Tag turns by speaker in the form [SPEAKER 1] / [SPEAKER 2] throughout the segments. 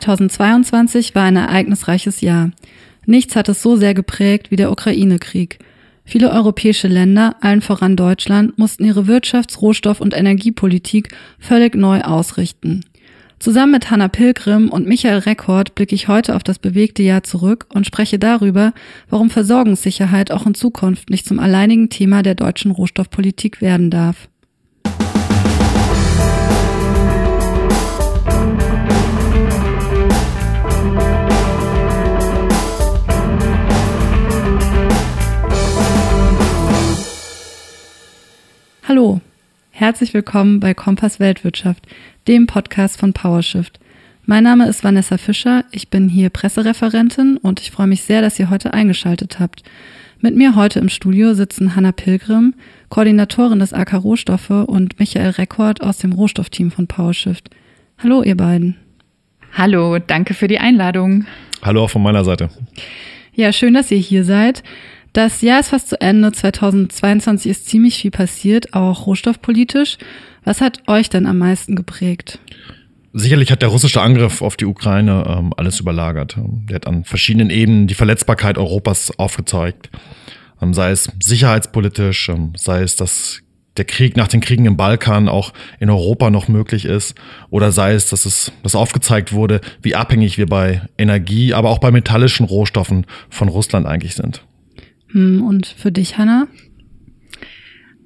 [SPEAKER 1] 2022 war ein ereignisreiches Jahr. Nichts hat es so sehr geprägt wie der Ukraine-Krieg. Viele europäische Länder, allen voran Deutschland, mussten ihre Wirtschafts-, Rohstoff- und Energiepolitik völlig neu ausrichten. Zusammen mit Hanna Pilgrim und Michael Rekord blicke ich heute auf das bewegte Jahr zurück und spreche darüber, warum Versorgungssicherheit auch in Zukunft nicht zum alleinigen Thema der deutschen Rohstoffpolitik werden darf. Hallo, herzlich willkommen bei Kompass Weltwirtschaft, dem Podcast von PowerShift. Mein Name ist Vanessa Fischer, ich bin hier Pressereferentin und ich freue mich sehr, dass ihr heute eingeschaltet habt. Mit mir heute im Studio sitzen Hanna Pilgrim, Koordinatorin des AK Rohstoffe und Michael Rekord aus dem Rohstoffteam von PowerShift. Hallo ihr beiden.
[SPEAKER 2] Hallo, danke für die Einladung.
[SPEAKER 3] Hallo auch von meiner Seite.
[SPEAKER 1] Ja, schön, dass ihr hier seid. Das Jahr ist fast zu Ende. 2022 ist ziemlich viel passiert, auch rohstoffpolitisch. Was hat euch denn am meisten geprägt?
[SPEAKER 3] Sicherlich hat der russische Angriff auf die Ukraine ähm, alles überlagert. Der hat an verschiedenen Ebenen die Verletzbarkeit Europas aufgezeigt. Ähm, sei es sicherheitspolitisch, ähm, sei es, dass der Krieg nach den Kriegen im Balkan auch in Europa noch möglich ist, oder sei es, dass es dass aufgezeigt wurde, wie abhängig wir bei Energie, aber auch bei metallischen Rohstoffen von Russland eigentlich sind.
[SPEAKER 1] Hm, und für dich, Hannah?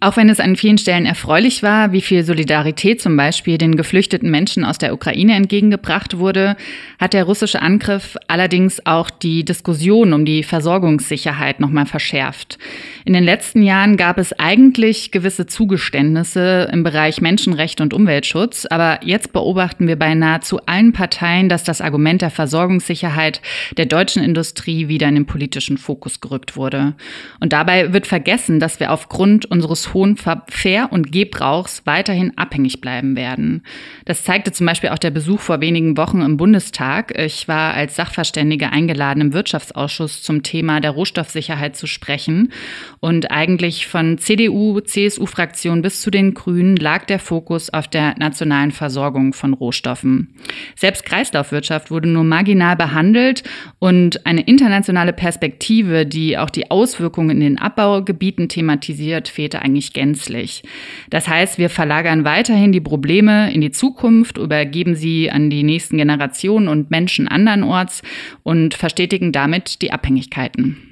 [SPEAKER 2] Auch wenn es an vielen Stellen erfreulich war, wie viel Solidarität zum Beispiel den geflüchteten Menschen aus der Ukraine entgegengebracht wurde, hat der russische Angriff allerdings auch die Diskussion um die Versorgungssicherheit nochmal verschärft. In den letzten Jahren gab es eigentlich gewisse Zugeständnisse im Bereich Menschenrechte und Umweltschutz, aber jetzt beobachten wir bei nahezu allen Parteien, dass das Argument der Versorgungssicherheit der deutschen Industrie wieder in den politischen Fokus gerückt wurde. Und dabei wird vergessen, dass wir aufgrund unseres hohen Ver- und Gebrauchs weiterhin abhängig bleiben werden. Das zeigte zum Beispiel auch der Besuch vor wenigen Wochen im Bundestag. Ich war als Sachverständige eingeladen, im Wirtschaftsausschuss zum Thema der Rohstoffsicherheit zu sprechen. Und eigentlich von CDU, CSU-Fraktion bis zu den Grünen lag der Fokus auf der nationalen Versorgung von Rohstoffen. Selbst Kreislaufwirtschaft wurde nur marginal behandelt und eine internationale Perspektive, die auch die Auswirkungen in den Abbaugebieten thematisiert, fehlte eigentlich nicht gänzlich. Das heißt, wir verlagern weiterhin die Probleme in die Zukunft, übergeben sie an die nächsten Generationen und Menschen andernorts und verstetigen damit die Abhängigkeiten.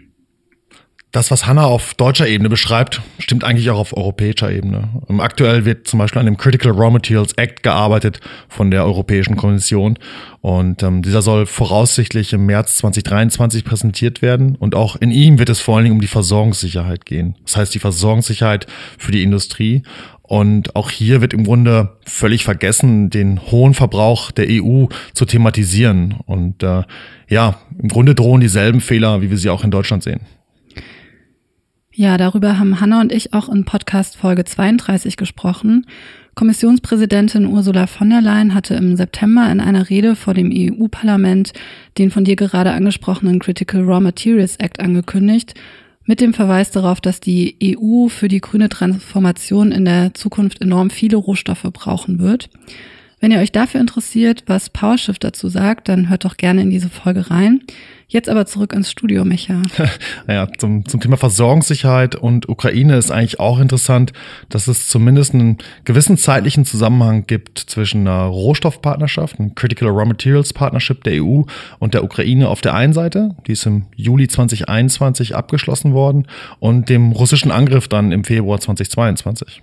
[SPEAKER 3] Das, was Hanna auf deutscher Ebene beschreibt, stimmt eigentlich auch auf europäischer Ebene. Ähm, aktuell wird zum Beispiel an dem Critical Raw Materials Act gearbeitet von der Europäischen Kommission. Und ähm, dieser soll voraussichtlich im März 2023 präsentiert werden. Und auch in ihm wird es vor allen Dingen um die Versorgungssicherheit gehen. Das heißt, die Versorgungssicherheit für die Industrie. Und auch hier wird im Grunde völlig vergessen, den hohen Verbrauch der EU zu thematisieren. Und äh, ja, im Grunde drohen dieselben Fehler, wie wir sie auch in Deutschland sehen.
[SPEAKER 1] Ja, darüber haben Hanna und ich auch in Podcast Folge 32 gesprochen. Kommissionspräsidentin Ursula von der Leyen hatte im September in einer Rede vor dem EU-Parlament den von dir gerade angesprochenen Critical Raw Materials Act angekündigt, mit dem Verweis darauf, dass die EU für die grüne Transformation in der Zukunft enorm viele Rohstoffe brauchen wird. Wenn ihr euch dafür interessiert, was PowerShift dazu sagt, dann hört doch gerne in diese Folge rein. Jetzt aber zurück ins Studio, Micha.
[SPEAKER 3] naja, zum, zum Thema Versorgungssicherheit und Ukraine ist eigentlich auch interessant, dass es zumindest einen gewissen zeitlichen Zusammenhang gibt zwischen einer Rohstoffpartnerschaft, einem Critical Raw Materials Partnership der EU und der Ukraine auf der einen Seite, die ist im Juli 2021 abgeschlossen worden, und dem russischen Angriff dann im Februar 2022.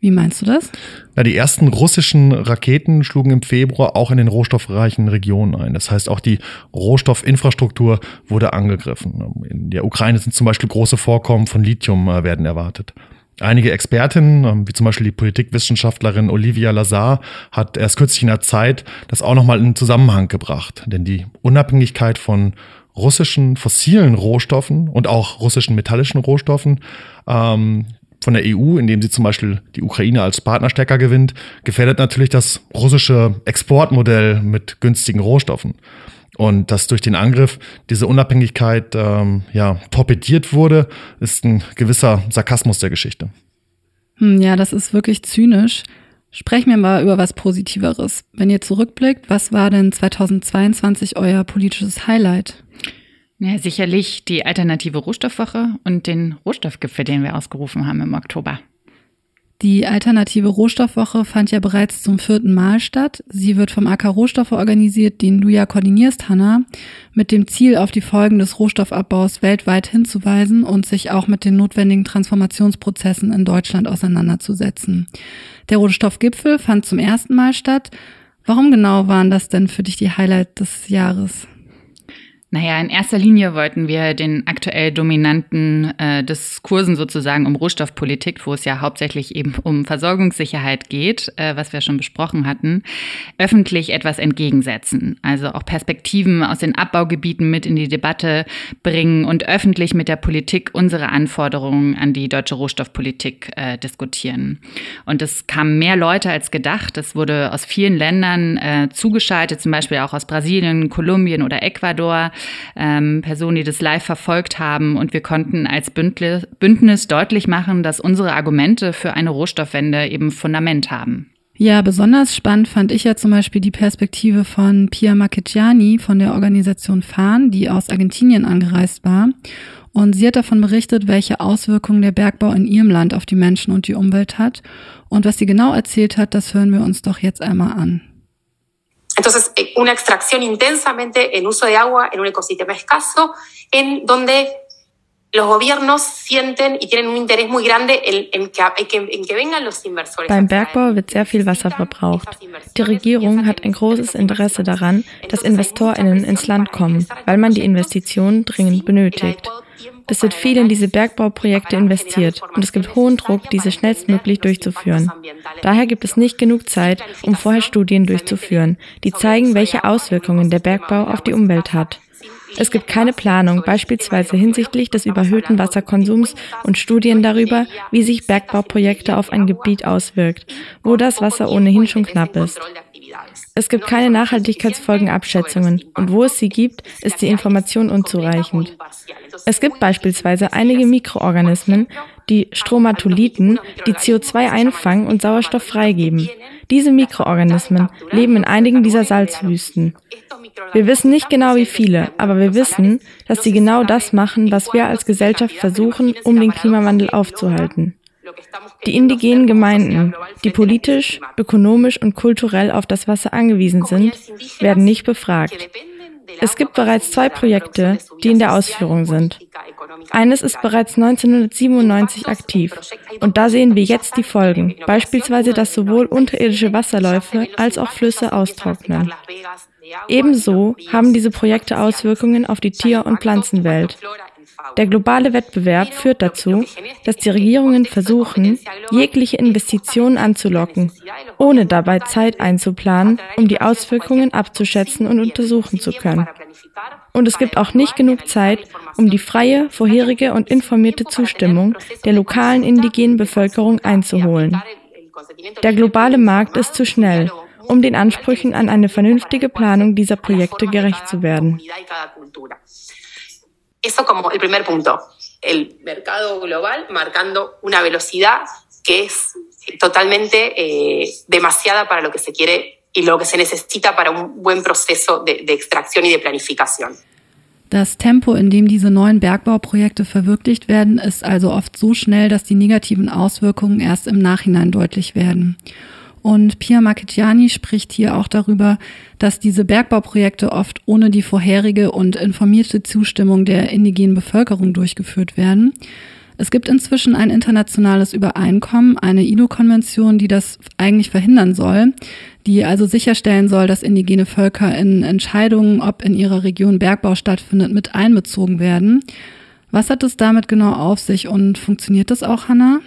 [SPEAKER 1] Wie meinst du das?
[SPEAKER 3] Na, die ersten russischen Raketen schlugen im Februar auch in den rohstoffreichen Regionen ein. Das heißt, auch die Rohstoffinfrastruktur wurde angegriffen. In der Ukraine sind zum Beispiel große Vorkommen von Lithium äh, werden erwartet. Einige Expertinnen, ähm, wie zum Beispiel die Politikwissenschaftlerin Olivia Lazar, hat erst kürzlich in der Zeit das auch nochmal in Zusammenhang gebracht. Denn die Unabhängigkeit von russischen fossilen Rohstoffen und auch russischen metallischen Rohstoffen ähm, von der EU, indem sie zum Beispiel die Ukraine als Partner stärker gewinnt, gefährdet natürlich das russische Exportmodell mit günstigen Rohstoffen. Und dass durch den Angriff diese Unabhängigkeit ähm, ja, torpediert wurde, ist ein gewisser Sarkasmus der Geschichte.
[SPEAKER 1] Hm, ja, das ist wirklich zynisch. Sprechen wir mal über was Positiveres. Wenn ihr zurückblickt, was war denn 2022 euer politisches Highlight?
[SPEAKER 2] Ja, sicherlich die alternative Rohstoffwoche und den Rohstoffgipfel, den wir ausgerufen haben im Oktober.
[SPEAKER 1] Die alternative Rohstoffwoche fand ja bereits zum vierten Mal statt. Sie wird vom AK Rohstoffe organisiert, den du ja koordinierst, Hanna, mit dem Ziel, auf die Folgen des Rohstoffabbaus weltweit hinzuweisen und sich auch mit den notwendigen Transformationsprozessen in Deutschland auseinanderzusetzen. Der Rohstoffgipfel fand zum ersten Mal statt. Warum genau waren das denn für dich die Highlight des Jahres?
[SPEAKER 2] Naja, in erster Linie wollten wir den aktuell dominanten äh, Diskursen sozusagen um Rohstoffpolitik, wo es ja hauptsächlich eben um Versorgungssicherheit geht, äh, was wir schon besprochen hatten, öffentlich etwas entgegensetzen. Also auch Perspektiven aus den Abbaugebieten mit in die Debatte bringen und öffentlich mit der Politik unsere Anforderungen an die deutsche Rohstoffpolitik äh, diskutieren. Und es kamen mehr Leute als gedacht. Es wurde aus vielen Ländern äh, zugeschaltet, zum Beispiel auch aus Brasilien, Kolumbien oder Ecuador ähm, Personen, die das live verfolgt haben. Und wir konnten als Bündnis, Bündnis deutlich machen, dass unsere Argumente für eine Rohstoffwende eben Fundament haben.
[SPEAKER 1] Ja, besonders spannend fand ich ja zum Beispiel die Perspektive von Pia Marchegiani von der Organisation FAHN, die aus Argentinien angereist war. Und sie hat davon berichtet, welche Auswirkungen der Bergbau in ihrem Land auf die Menschen und die Umwelt hat. Und was sie genau erzählt hat, das hören wir uns doch jetzt einmal an.
[SPEAKER 4] Entonces, eh, una extracción intensamente en uso de agua en un ecosistema escaso, en donde los gobiernos sienten y tienen un interés muy grande en, en, que, en, que, vengan los inversores.
[SPEAKER 5] Beim Bergbau wird sehr viel Wasser verbraucht. Die Regierung hat ein großes Interesse daran, dass InvestorInnen ins Land kommen, weil man die Investitionen dringend benötigt. Es wird viel in diese Bergbauprojekte investiert und es gibt hohen Druck, diese schnellstmöglich durchzuführen. Daher gibt es nicht genug Zeit, um vorher Studien durchzuführen, die zeigen, welche Auswirkungen der Bergbau auf die Umwelt hat. Es gibt keine Planung, beispielsweise hinsichtlich des überhöhten Wasserkonsums und Studien darüber, wie sich Bergbauprojekte auf ein Gebiet auswirkt, wo das Wasser ohnehin schon knapp ist. Es gibt keine Nachhaltigkeitsfolgenabschätzungen und wo es sie gibt, ist die Information unzureichend. Es gibt beispielsweise einige Mikroorganismen, die Stromatoliten, die CO2 einfangen und Sauerstoff freigeben. Diese Mikroorganismen leben in einigen dieser Salzwüsten. Wir wissen nicht genau wie viele, aber wir wissen, dass sie genau das machen, was wir als Gesellschaft versuchen, um den Klimawandel aufzuhalten. Die indigenen Gemeinden, die politisch, ökonomisch und kulturell auf das Wasser angewiesen sind, werden nicht befragt. Es gibt bereits zwei Projekte, die in der Ausführung sind. Eines ist bereits 1997 aktiv und da sehen wir jetzt die Folgen, beispielsweise dass sowohl unterirdische Wasserläufe als auch Flüsse austrocknen. Ebenso haben diese Projekte Auswirkungen auf die Tier- und Pflanzenwelt. Der globale Wettbewerb führt dazu, dass die Regierungen versuchen, jegliche Investitionen anzulocken, ohne dabei Zeit einzuplanen, um die Auswirkungen abzuschätzen und untersuchen zu können. Und es gibt auch nicht genug Zeit, um die freie, vorherige und informierte Zustimmung der lokalen indigenen Bevölkerung einzuholen. Der globale Markt ist zu schnell, um den Ansprüchen an eine vernünftige Planung dieser Projekte gerecht zu werden.
[SPEAKER 4] Eso como el primer punto, el mercado global marcando una velocidad que es totalmente eh, demasiada para lo que se quiere y lo que se necesita para un buen proceso de, de extracción y de planificación.
[SPEAKER 1] Das Tempo, in dem diese neuen Bergbauprojekte verwirklicht werden, ist also oft so schnell, dass die negativen Auswirkungen erst im Nachhinein deutlich werden. Und Pia Marchegiani spricht hier auch darüber, dass diese Bergbauprojekte oft ohne die vorherige und informierte Zustimmung der indigenen Bevölkerung durchgeführt werden. Es gibt inzwischen ein internationales Übereinkommen, eine ILO-Konvention, die das eigentlich verhindern soll, die also sicherstellen soll, dass indigene Völker in Entscheidungen, ob in ihrer Region Bergbau stattfindet, mit einbezogen werden. Was hat es damit genau auf sich und funktioniert das auch, Hannah?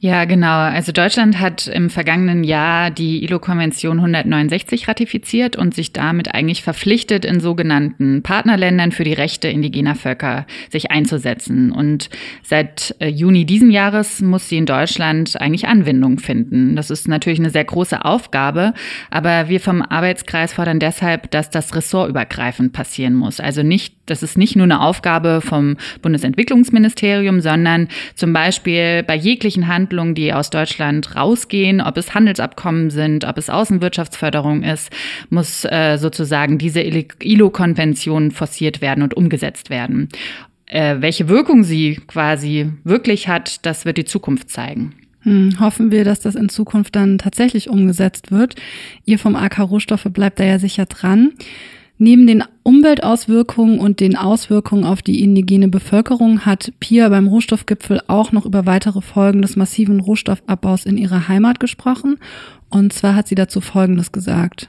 [SPEAKER 2] Ja, genau. Also Deutschland hat im vergangenen Jahr die ILO-Konvention 169 ratifiziert und sich damit eigentlich verpflichtet, in sogenannten Partnerländern für die Rechte indigener Völker sich einzusetzen. Und seit äh, Juni diesen Jahres muss sie in Deutschland eigentlich Anwendung finden. Das ist natürlich eine sehr große Aufgabe, aber wir vom Arbeitskreis fordern deshalb, dass das ressortübergreifend passieren muss. Also nicht, das ist nicht nur eine Aufgabe vom Bundesentwicklungsministerium, sondern zum Beispiel bei jeglichen Hand Verhandlungen, die aus Deutschland rausgehen, ob es Handelsabkommen sind, ob es Außenwirtschaftsförderung ist, muss äh, sozusagen diese ILO-Konvention forciert werden und umgesetzt werden. Äh, welche Wirkung sie quasi wirklich hat, das wird die Zukunft zeigen.
[SPEAKER 1] Hm, hoffen wir, dass das in Zukunft dann tatsächlich umgesetzt wird. Ihr vom AK Rohstoffe bleibt da ja sicher dran. Neben den Umweltauswirkungen und den Auswirkungen auf die indigene Bevölkerung hat Pia beim Rohstoffgipfel auch noch über weitere Folgen des massiven Rohstoffabbaus in ihrer Heimat gesprochen. Und zwar hat sie dazu Folgendes gesagt.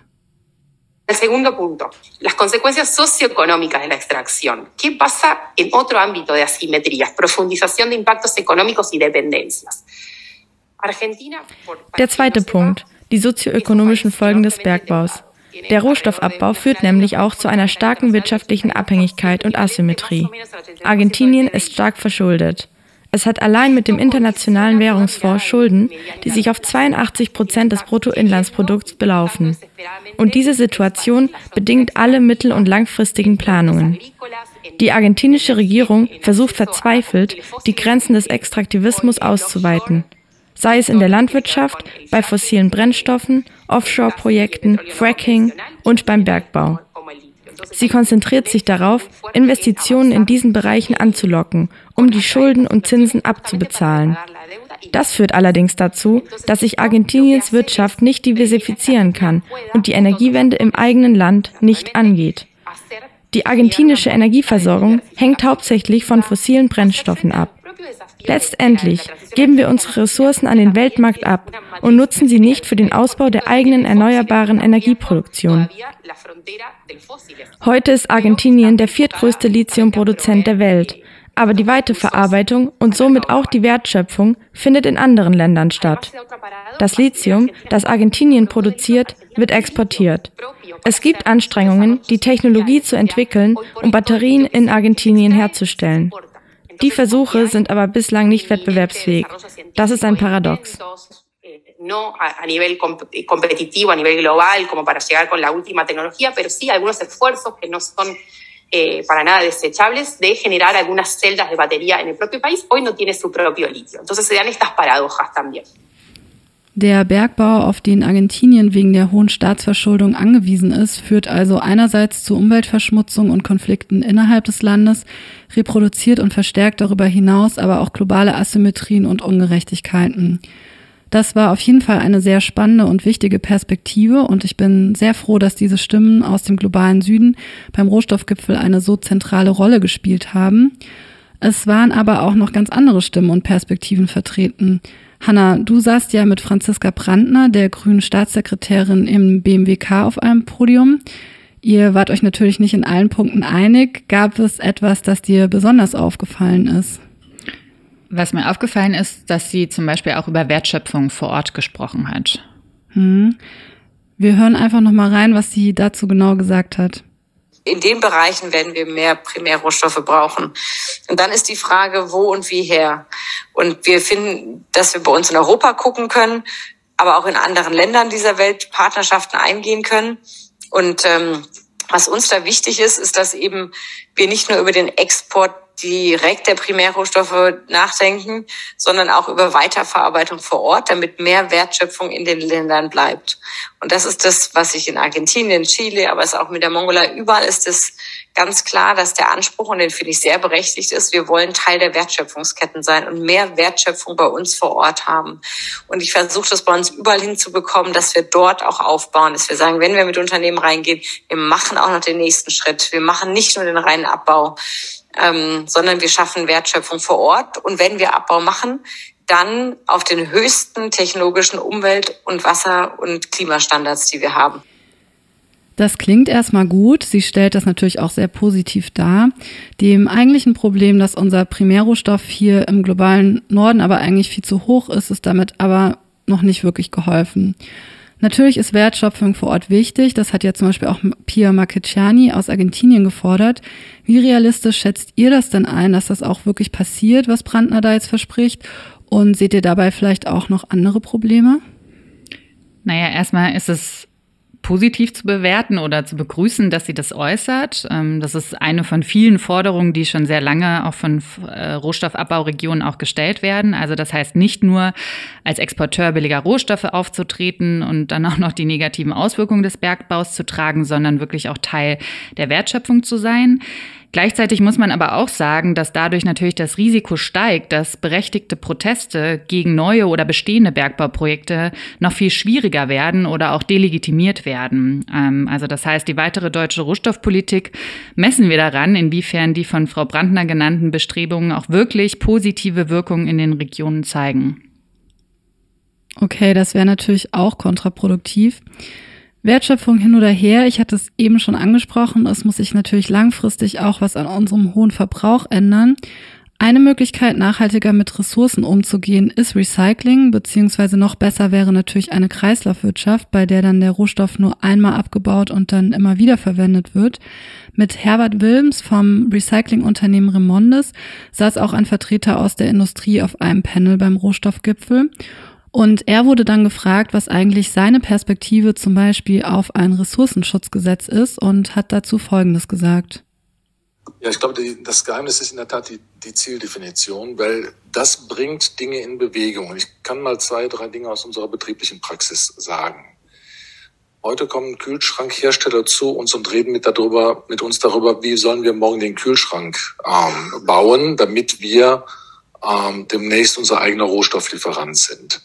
[SPEAKER 4] El segundo punto, las consecuencias socioeconómicas de la extracción. ¿Qué pasa en otro ámbito de asimetrías? Profundización de impactos económicos y dependencias.
[SPEAKER 5] Der zweite Punkt, die sozioökonomischen Folgen des Bergbaus. Der Rohstoffabbau führt nämlich auch zu einer starken wirtschaftlichen Abhängigkeit und Asymmetrie. Argentinien ist stark verschuldet. Es hat allein mit dem Internationalen Währungsfonds Schulden, die sich auf 82 Prozent des Bruttoinlandsprodukts belaufen. Und diese Situation bedingt alle mittel- und langfristigen Planungen. Die argentinische Regierung versucht verzweifelt, die Grenzen des Extraktivismus auszuweiten sei es in der Landwirtschaft, bei fossilen Brennstoffen, Offshore-Projekten, Fracking und beim Bergbau. Sie konzentriert sich darauf, Investitionen in diesen Bereichen anzulocken, um die Schulden und Zinsen abzubezahlen. Das führt allerdings dazu, dass sich Argentiniens Wirtschaft nicht diversifizieren kann und die Energiewende im eigenen Land nicht angeht. Die argentinische Energieversorgung hängt hauptsächlich von fossilen Brennstoffen ab. Letztendlich geben wir unsere Ressourcen an den Weltmarkt ab und nutzen sie nicht für den Ausbau der eigenen erneuerbaren Energieproduktion. Heute ist Argentinien der viertgrößte Lithiumproduzent der Welt, aber die Weiterverarbeitung und somit auch die Wertschöpfung findet in anderen Ländern statt. Das Lithium, das Argentinien produziert, wird exportiert. Es gibt Anstrengungen, die Technologie zu entwickeln, um Batterien in Argentinien herzustellen. Die Versuche sind aber bislang nicht wettbewerbsfähig. Das ist ein Paradox.
[SPEAKER 4] no a, nivel competitivo, a nivel global, como para llegar con la última tecnología, pero sí algunos esfuerzos que no son eh, para nada desechables de generar algunas celdas de batería en el propio país, hoy no tiene su propio litio. Entonces se dan estas paradojas también.
[SPEAKER 1] Der Bergbau, auf den Argentinien wegen der hohen Staatsverschuldung angewiesen ist, führt also einerseits zu Umweltverschmutzung und Konflikten innerhalb des Landes, reproduziert und verstärkt darüber hinaus aber auch globale Asymmetrien und Ungerechtigkeiten. Das war auf jeden Fall eine sehr spannende und wichtige Perspektive und ich bin sehr froh, dass diese Stimmen aus dem globalen Süden beim Rohstoffgipfel eine so zentrale Rolle gespielt haben. Es waren aber auch noch ganz andere Stimmen und Perspektiven vertreten. Hanna, du saßt ja mit Franziska Brandner, der grünen Staatssekretärin im BMWK auf einem Podium. Ihr wart euch natürlich nicht in allen Punkten einig. Gab es etwas, das dir besonders aufgefallen ist?
[SPEAKER 2] Was mir aufgefallen ist, dass sie zum Beispiel auch über Wertschöpfung vor Ort gesprochen hat.
[SPEAKER 1] Hm. Wir hören einfach noch mal rein, was sie dazu genau gesagt hat
[SPEAKER 6] in den Bereichen werden wir mehr Primärrohstoffe brauchen. Und dann ist die Frage, wo und wie her. Und wir finden, dass wir bei uns in Europa gucken können, aber auch in anderen Ländern dieser Welt Partnerschaften eingehen können. Und ähm, was uns da wichtig ist, ist, dass eben wir nicht nur über den Export direkt der Primärrohstoffe nachdenken, sondern auch über Weiterverarbeitung vor Ort, damit mehr Wertschöpfung in den Ländern bleibt. Und das ist das, was ich in Argentinien, Chile, aber es auch mit der Mongolei, überall ist es ganz klar, dass der Anspruch, und den finde ich sehr berechtigt ist, wir wollen Teil der Wertschöpfungsketten sein und mehr Wertschöpfung bei uns vor Ort haben. Und ich versuche das bei uns überall hinzubekommen, dass wir dort auch aufbauen, dass wir sagen, wenn wir mit Unternehmen reingehen, wir machen auch noch den nächsten Schritt. Wir machen nicht nur den reinen Abbau ähm, sondern wir schaffen Wertschöpfung vor Ort. Und wenn wir Abbau machen, dann auf den höchsten technologischen Umwelt- und Wasser- und Klimastandards, die wir haben.
[SPEAKER 1] Das klingt erstmal gut. Sie stellt das natürlich auch sehr positiv dar. Dem eigentlichen Problem, dass unser Primärrohstoff hier im globalen Norden aber eigentlich viel zu hoch ist, ist damit aber noch nicht wirklich geholfen. Natürlich ist Wertschöpfung vor Ort wichtig. Das hat ja zum Beispiel auch Pia Marcheciani aus Argentinien gefordert. Wie realistisch schätzt ihr das denn ein, dass das auch wirklich passiert, was Brandner da jetzt verspricht? Und seht ihr dabei vielleicht auch noch andere Probleme?
[SPEAKER 2] Naja, erstmal ist es positiv zu bewerten oder zu begrüßen, dass sie das äußert. Ähm, das ist eine von vielen Forderungen, die schon sehr lange auch von äh, Rohstoffabbauregionen auch gestellt werden. Also das heißt nicht nur als Exporteur billiger Rohstoffe aufzutreten und dann auch noch die negativen Auswirkungen des Bergbaus zu tragen, sondern wirklich auch Teil der Wertschöpfung zu sein. Gleichzeitig muss man aber auch sagen, dass dadurch natürlich das Risiko steigt, dass berechtigte Proteste gegen neue oder bestehende Bergbauprojekte noch viel schwieriger werden oder auch delegitimiert werden. Ähm, also das heißt, die weitere deutsche Rohstoffpolitik messen wir daran, inwiefern die von Frau Brandner genannten Bestrebungen auch wirklich positive Wirkungen in den Regionen zeigen.
[SPEAKER 1] Okay, das wäre natürlich auch kontraproduktiv. Wertschöpfung hin oder her, ich hatte es eben schon angesprochen, es muss sich natürlich langfristig auch was an unserem hohen Verbrauch ändern. Eine Möglichkeit, nachhaltiger mit Ressourcen umzugehen, ist Recycling, beziehungsweise noch besser wäre natürlich eine Kreislaufwirtschaft, bei der dann der Rohstoff nur einmal abgebaut und dann immer wieder verwendet wird. Mit Herbert Wilms vom Recyclingunternehmen Remondes saß auch ein Vertreter aus der Industrie auf einem Panel beim Rohstoffgipfel. Und er wurde dann gefragt, was eigentlich seine Perspektive zum Beispiel auf ein Ressourcenschutzgesetz ist und hat dazu Folgendes gesagt.
[SPEAKER 7] Ja, ich glaube, das Geheimnis ist in der Tat die, die Zieldefinition, weil das bringt Dinge in Bewegung. Und ich kann mal zwei, drei Dinge aus unserer betrieblichen Praxis sagen. Heute kommen Kühlschrankhersteller zu uns und reden mit, darüber, mit uns darüber, wie sollen wir morgen den Kühlschrank ähm, bauen, damit wir ähm, demnächst unser eigener Rohstofflieferant sind.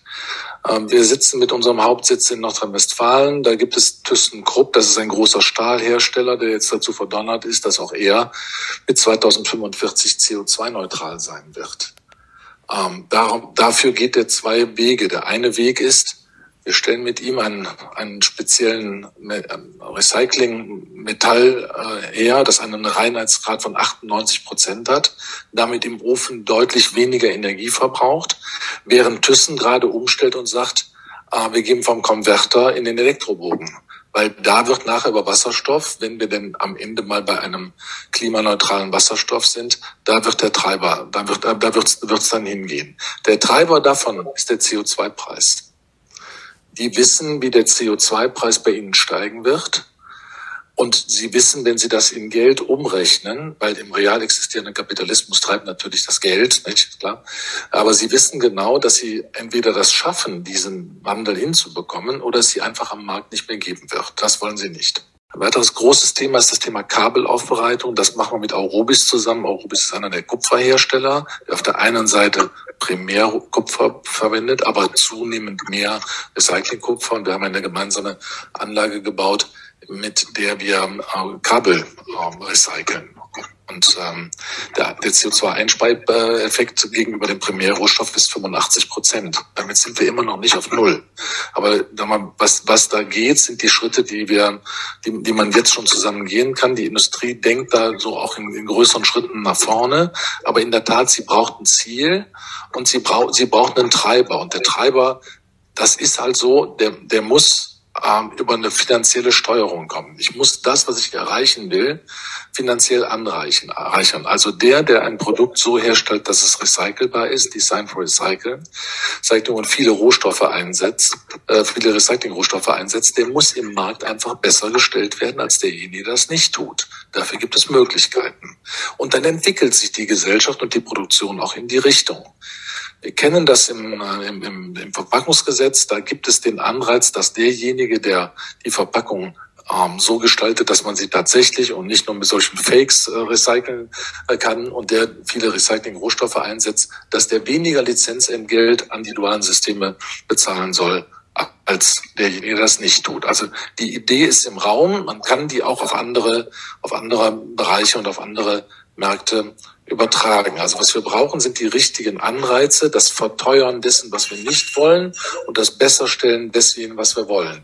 [SPEAKER 7] Ähm, wir sitzen mit unserem Hauptsitz in Nordrhein-Westfalen. Da gibt es ThyssenKrupp, das ist ein großer Stahlhersteller, der jetzt dazu verdonnert ist, dass auch er mit 2045 CO2-neutral sein wird. Ähm, darum, dafür geht er zwei Wege. Der eine Weg ist, wir stellen mit ihm einen, einen speziellen Recycling-Metall äh, her, das einen Reinheitsgrad von 98 Prozent hat, damit im Ofen deutlich weniger Energie verbraucht, während Thyssen gerade umstellt und sagt, äh, wir geben vom Konverter in den Elektrobogen. Weil da wird nachher über Wasserstoff, wenn wir denn am Ende mal bei einem klimaneutralen Wasserstoff sind, da wird der Treiber, da wird da wird's, wird's dann hingehen. Der Treiber davon ist der CO2-Preis die wissen, wie der CO2-Preis bei ihnen steigen wird. Und sie wissen, wenn sie das in Geld umrechnen, weil im real existierenden Kapitalismus treibt natürlich das Geld, nicht klar. Aber sie wissen genau, dass sie entweder das schaffen, diesen Wandel hinzubekommen, oder es sie einfach am Markt nicht mehr geben wird. Das wollen sie nicht. Ein weiteres großes Thema ist das Thema Kabelaufbereitung. Das machen wir mit Aurobis zusammen. Aurobis ist einer der Kupferhersteller, der auf der einen Seite Primärkupfer verwendet, aber zunehmend mehr Recyclingkupfer. Und wir haben eine gemeinsame Anlage gebaut, mit der wir äh, Kabel äh, recyceln. Und ähm, der, der CO2-Einspeifeffekt gegenüber dem Primärrohstoff ist 85 Prozent. Damit sind wir immer noch nicht auf Null. Aber was, was da geht, sind die Schritte, die wir, die, die man jetzt schon zusammen gehen kann. Die Industrie denkt da so auch in, in größeren Schritten nach vorne. Aber in der Tat, sie braucht ein Ziel und sie braucht, sie braucht einen Treiber. Und der Treiber, das ist halt so, der, der muss ähm, über eine finanzielle Steuerung kommen. Ich muss das, was ich erreichen will, finanziell anreichen, erreichern. Also der, der ein Produkt so herstellt, dass es recycelbar ist, Design for Recycle, Recycling und viele Rohstoffe einsetzt, äh, viele Recycling-Rohstoffe einsetzt, der muss im Markt einfach besser gestellt werden als derjenige, der das nicht tut. Dafür gibt es Möglichkeiten. Und dann entwickelt sich die Gesellschaft und die Produktion auch in die Richtung. Wir kennen das im, äh, im, im, im Verpackungsgesetz. Da gibt es den Anreiz, dass derjenige, der die Verpackung ähm, so gestaltet, dass man sie tatsächlich und nicht nur mit solchen Fakes äh, recyceln äh, kann und der viele Recycling-Rohstoffe einsetzt, dass der weniger Lizenzentgelt an die dualen Systeme bezahlen soll als derjenige, der das nicht tut. Also die Idee ist im Raum, man kann die auch auf andere, auf andere Bereiche und auf andere Märkte übertragen. Also was wir brauchen, sind die richtigen Anreize, das Verteuern dessen, was wir nicht wollen und das Besserstellen desjenigen, was wir wollen.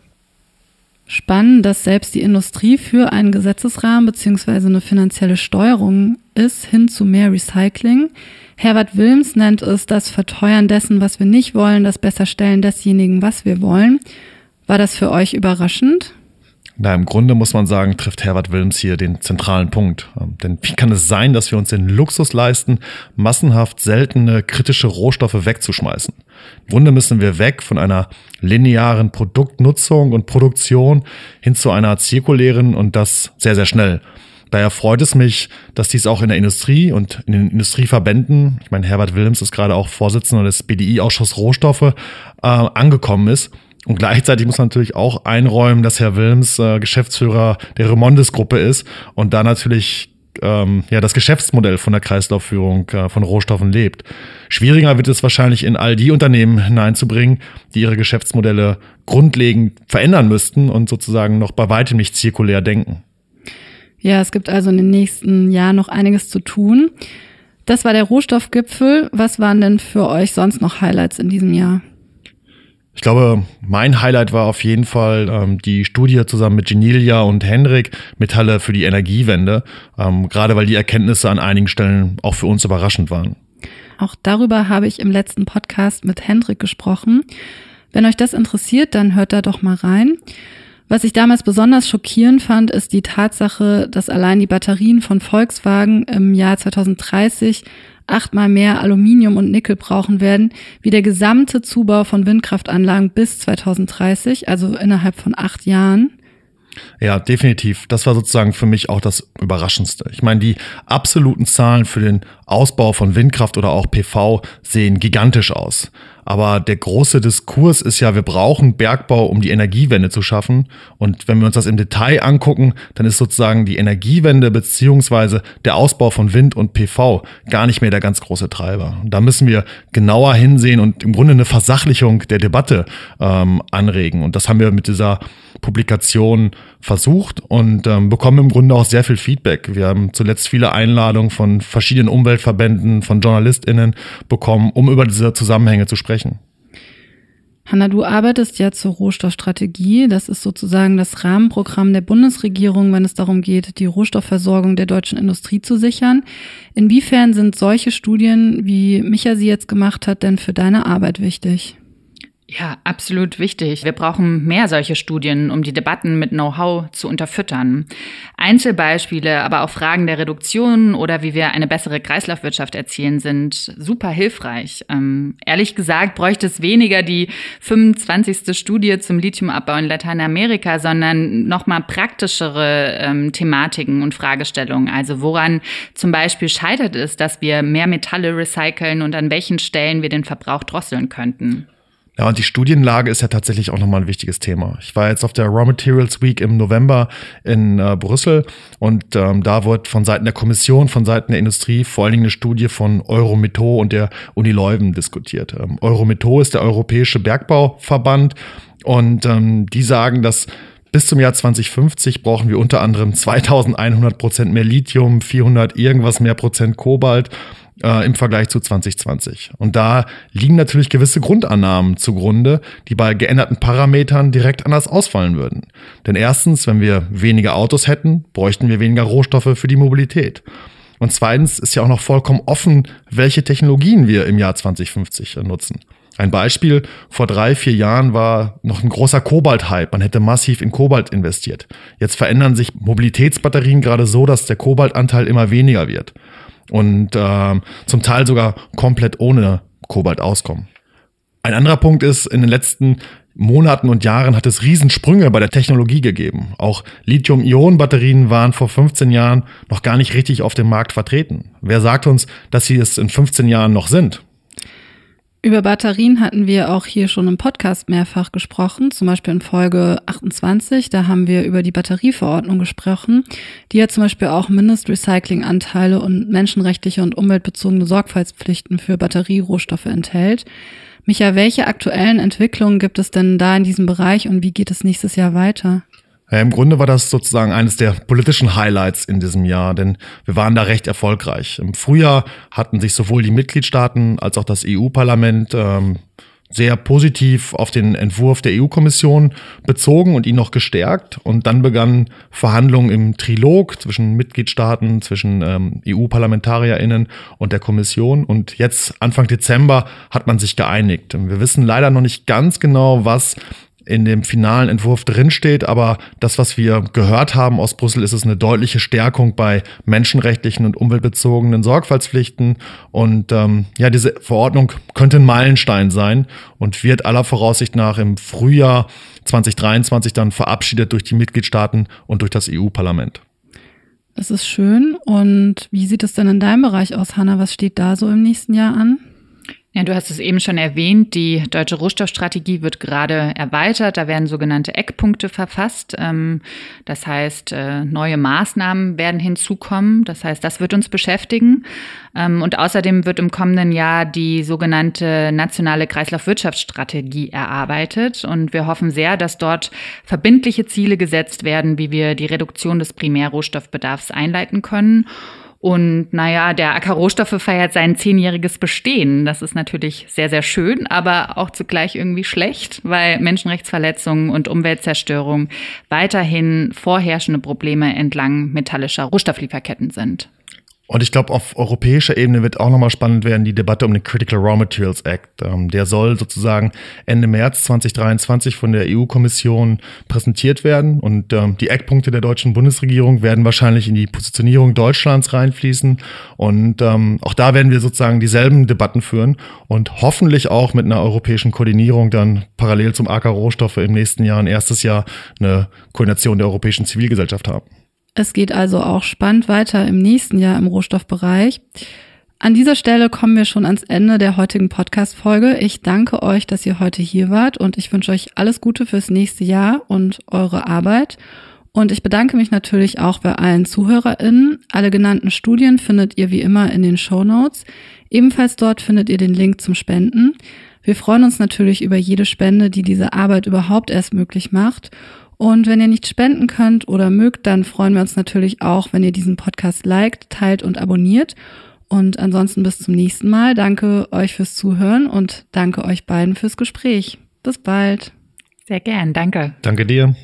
[SPEAKER 1] Spannend, dass selbst die Industrie für einen Gesetzesrahmen beziehungsweise eine finanzielle Steuerung ist hin zu mehr Recycling. Herbert Wilms nennt es das Verteuern dessen, was wir nicht wollen, das Besserstellen desjenigen, was wir wollen. War das für euch überraschend?
[SPEAKER 3] Na, im Grunde muss man sagen, trifft Herbert Wilms hier den zentralen Punkt. Ähm, denn wie kann es sein, dass wir uns den Luxus leisten, massenhaft seltene kritische Rohstoffe wegzuschmeißen? Im Grunde müssen wir weg von einer linearen Produktnutzung und Produktion hin zu einer zirkulären und das sehr, sehr schnell. Daher freut es mich, dass dies auch in der Industrie und in den Industrieverbänden, ich meine, Herbert Wilms ist gerade auch Vorsitzender des BDI-Ausschusses Rohstoffe, äh, angekommen ist und gleichzeitig muss man natürlich auch einräumen, dass Herr Wilms äh, Geschäftsführer der Remondes-Gruppe ist und da natürlich ähm, ja das Geschäftsmodell von der Kreislaufführung äh, von Rohstoffen lebt. Schwieriger wird es wahrscheinlich in all die Unternehmen hineinzubringen, die ihre Geschäftsmodelle grundlegend verändern müssten und sozusagen noch bei weitem nicht zirkulär denken.
[SPEAKER 1] Ja, es gibt also in den nächsten Jahren noch einiges zu tun. Das war der Rohstoffgipfel. Was waren denn für euch sonst noch Highlights in diesem Jahr?
[SPEAKER 3] Ich glaube, mein Highlight war auf jeden Fall ähm, die Studie zusammen mit Genilia und Henrik Metalle für die Energiewende, ähm, gerade weil die Erkenntnisse an einigen Stellen auch für uns überraschend waren.
[SPEAKER 1] Auch darüber habe ich im letzten Podcast mit Hendrik gesprochen. Wenn euch das interessiert, dann hört da doch mal rein. Was ich damals besonders schockierend fand, ist die Tatsache, dass allein die Batterien von Volkswagen im Jahr 2030 achtmal mehr Aluminium und Nickel brauchen werden, wie der gesamte Zubau von Windkraftanlagen bis 2030, also innerhalb von acht Jahren.
[SPEAKER 3] Ja, definitiv. Das war sozusagen für mich auch das Überraschendste. Ich meine, die absoluten Zahlen für den Ausbau von Windkraft oder auch PV sehen gigantisch aus. Aber der große Diskurs ist ja, wir brauchen Bergbau, um die Energiewende zu schaffen. Und wenn wir uns das im Detail angucken, dann ist sozusagen die Energiewende beziehungsweise der Ausbau von Wind und PV gar nicht mehr der ganz große Treiber. Und da müssen wir genauer hinsehen und im Grunde eine Versachlichung der Debatte ähm, anregen. Und das haben wir mit dieser Publikation versucht und ähm, bekommen im Grunde auch sehr viel Feedback. Wir haben zuletzt viele Einladungen von verschiedenen Umweltverbänden, von JournalistInnen bekommen, um über diese Zusammenhänge zu sprechen.
[SPEAKER 1] Hanna, du arbeitest ja zur Rohstoffstrategie. Das ist sozusagen das Rahmenprogramm der Bundesregierung, wenn es darum geht, die Rohstoffversorgung der deutschen Industrie zu sichern. Inwiefern sind solche Studien, wie Micha sie jetzt gemacht hat, denn für deine Arbeit wichtig?
[SPEAKER 2] Ja, absolut wichtig. Wir brauchen mehr solche Studien, um die Debatten mit Know-how zu unterfüttern. Einzelbeispiele, aber auch Fragen der Reduktion oder wie wir eine bessere Kreislaufwirtschaft erzielen, sind super hilfreich. Ähm, ehrlich gesagt bräuchte es weniger die 25. Studie zum Lithiumabbau in Lateinamerika, sondern nochmal praktischere ähm, Thematiken und Fragestellungen. Also woran zum Beispiel scheitert es, dass wir mehr Metalle recyceln und an welchen Stellen wir den Verbrauch drosseln könnten.
[SPEAKER 3] Ja, und die Studienlage ist ja tatsächlich auch nochmal ein wichtiges Thema. Ich war jetzt auf der Raw Materials Week im November in äh, Brüssel und ähm, da wird von Seiten der Kommission, von Seiten der Industrie vor allen Dingen eine Studie von Eurometho und der Uni Leuven diskutiert. Ähm, Eurometho ist der Europäische Bergbauverband und ähm, die sagen, dass bis zum Jahr 2050 brauchen wir unter anderem 2100 Prozent mehr Lithium, 400 irgendwas mehr Prozent Kobalt äh, im Vergleich zu 2020. Und da liegen natürlich gewisse Grundannahmen zugrunde, die bei geänderten Parametern direkt anders ausfallen würden. Denn erstens, wenn wir weniger Autos hätten, bräuchten wir weniger Rohstoffe für die Mobilität. Und zweitens ist ja auch noch vollkommen offen, welche Technologien wir im Jahr 2050 nutzen. Ein Beispiel, vor drei, vier Jahren war noch ein großer Kobalt-Hype. Man hätte massiv in Kobalt investiert. Jetzt verändern sich Mobilitätsbatterien gerade so, dass der Kobaltanteil immer weniger wird und äh, zum Teil sogar komplett ohne Kobalt auskommen. Ein anderer Punkt ist, in den letzten Monaten und Jahren hat es Riesensprünge bei der Technologie gegeben. Auch Lithium-Ionen-Batterien waren vor 15 Jahren noch gar nicht richtig auf dem Markt vertreten. Wer sagt uns, dass sie es in 15 Jahren noch sind?
[SPEAKER 1] Über Batterien hatten wir auch hier schon im Podcast mehrfach gesprochen, zum Beispiel in Folge 28. Da haben wir über die Batterieverordnung gesprochen, die ja zum Beispiel auch Mindestrecyclinganteile und menschenrechtliche und umweltbezogene Sorgfaltspflichten für Batterierohstoffe enthält. Micha, welche aktuellen Entwicklungen gibt es denn da in diesem Bereich und wie geht es nächstes Jahr weiter?
[SPEAKER 3] Ja, Im Grunde war das sozusagen eines der politischen Highlights in diesem Jahr, denn wir waren da recht erfolgreich. Im Frühjahr hatten sich sowohl die Mitgliedstaaten als auch das EU-Parlament ähm, sehr positiv auf den Entwurf der EU-Kommission bezogen und ihn noch gestärkt. Und dann begannen Verhandlungen im Trilog zwischen Mitgliedstaaten, zwischen ähm, EU-ParlamentarierInnen und der Kommission. Und jetzt, Anfang Dezember, hat man sich geeinigt. Wir wissen leider noch nicht ganz genau, was in dem finalen Entwurf drinsteht. Aber das, was wir gehört haben aus Brüssel, ist es eine deutliche Stärkung bei menschenrechtlichen und umweltbezogenen Sorgfaltspflichten. Und ähm, ja, diese Verordnung könnte ein Meilenstein sein und wird aller Voraussicht nach im Frühjahr 2023 dann verabschiedet durch die Mitgliedstaaten und durch das EU-Parlament.
[SPEAKER 1] Das ist schön. Und wie sieht es denn in deinem Bereich aus, Hanna? Was steht da so im nächsten Jahr an?
[SPEAKER 2] Ja, du hast es eben schon erwähnt, die deutsche Rohstoffstrategie wird gerade erweitert. Da werden sogenannte Eckpunkte verfasst. Ähm, das heißt, äh, neue Maßnahmen werden hinzukommen. Das heißt, das wird uns beschäftigen. Ähm, und außerdem wird im kommenden Jahr die sogenannte nationale Kreislaufwirtschaftsstrategie erarbeitet. Und wir hoffen sehr, dass dort verbindliche Ziele gesetzt werden, wie wir die Reduktion des Primärrohstoffbedarfs einleiten können. Und naja, der Acker Rohstoffe feiert sein zehnjähriges Bestehen. Das ist natürlich sehr, sehr schön, aber auch zugleich irgendwie schlecht, weil Menschenrechtsverletzungen und Umweltzerstörung weiterhin vorherrschende Probleme entlang metallischer Rohstofflieferketten sind.
[SPEAKER 3] Und ich glaube, auf europäischer Ebene wird auch nochmal spannend werden die Debatte um den Critical Raw Materials Act. Ähm, der soll sozusagen Ende März 2023 von der EU-Kommission präsentiert werden. Und ähm, die Eckpunkte der deutschen Bundesregierung werden wahrscheinlich in die Positionierung Deutschlands reinfließen. Und ähm, auch da werden wir sozusagen dieselben Debatten führen und hoffentlich auch mit einer europäischen Koordinierung dann parallel zum AK Rohstoffe im nächsten Jahr, ein erstes Jahr, eine Koordination der europäischen Zivilgesellschaft haben.
[SPEAKER 1] Es geht also auch spannend weiter im nächsten Jahr im Rohstoffbereich. An dieser Stelle kommen wir schon ans Ende der heutigen Podcast-Folge. Ich danke euch, dass ihr heute hier wart und ich wünsche euch alles Gute fürs nächste Jahr und eure Arbeit. Und ich bedanke mich natürlich auch bei allen ZuhörerInnen. Alle genannten Studien findet ihr wie immer in den Show Notes. Ebenfalls dort findet ihr den Link zum Spenden. Wir freuen uns natürlich über jede Spende, die diese Arbeit überhaupt erst möglich macht. Und wenn ihr nicht spenden könnt oder mögt, dann freuen wir uns natürlich auch, wenn ihr diesen Podcast liked, teilt und abonniert. Und ansonsten bis zum nächsten Mal. Danke euch fürs Zuhören und danke euch beiden fürs Gespräch. Bis bald.
[SPEAKER 2] Sehr gern. Danke.
[SPEAKER 3] Danke dir.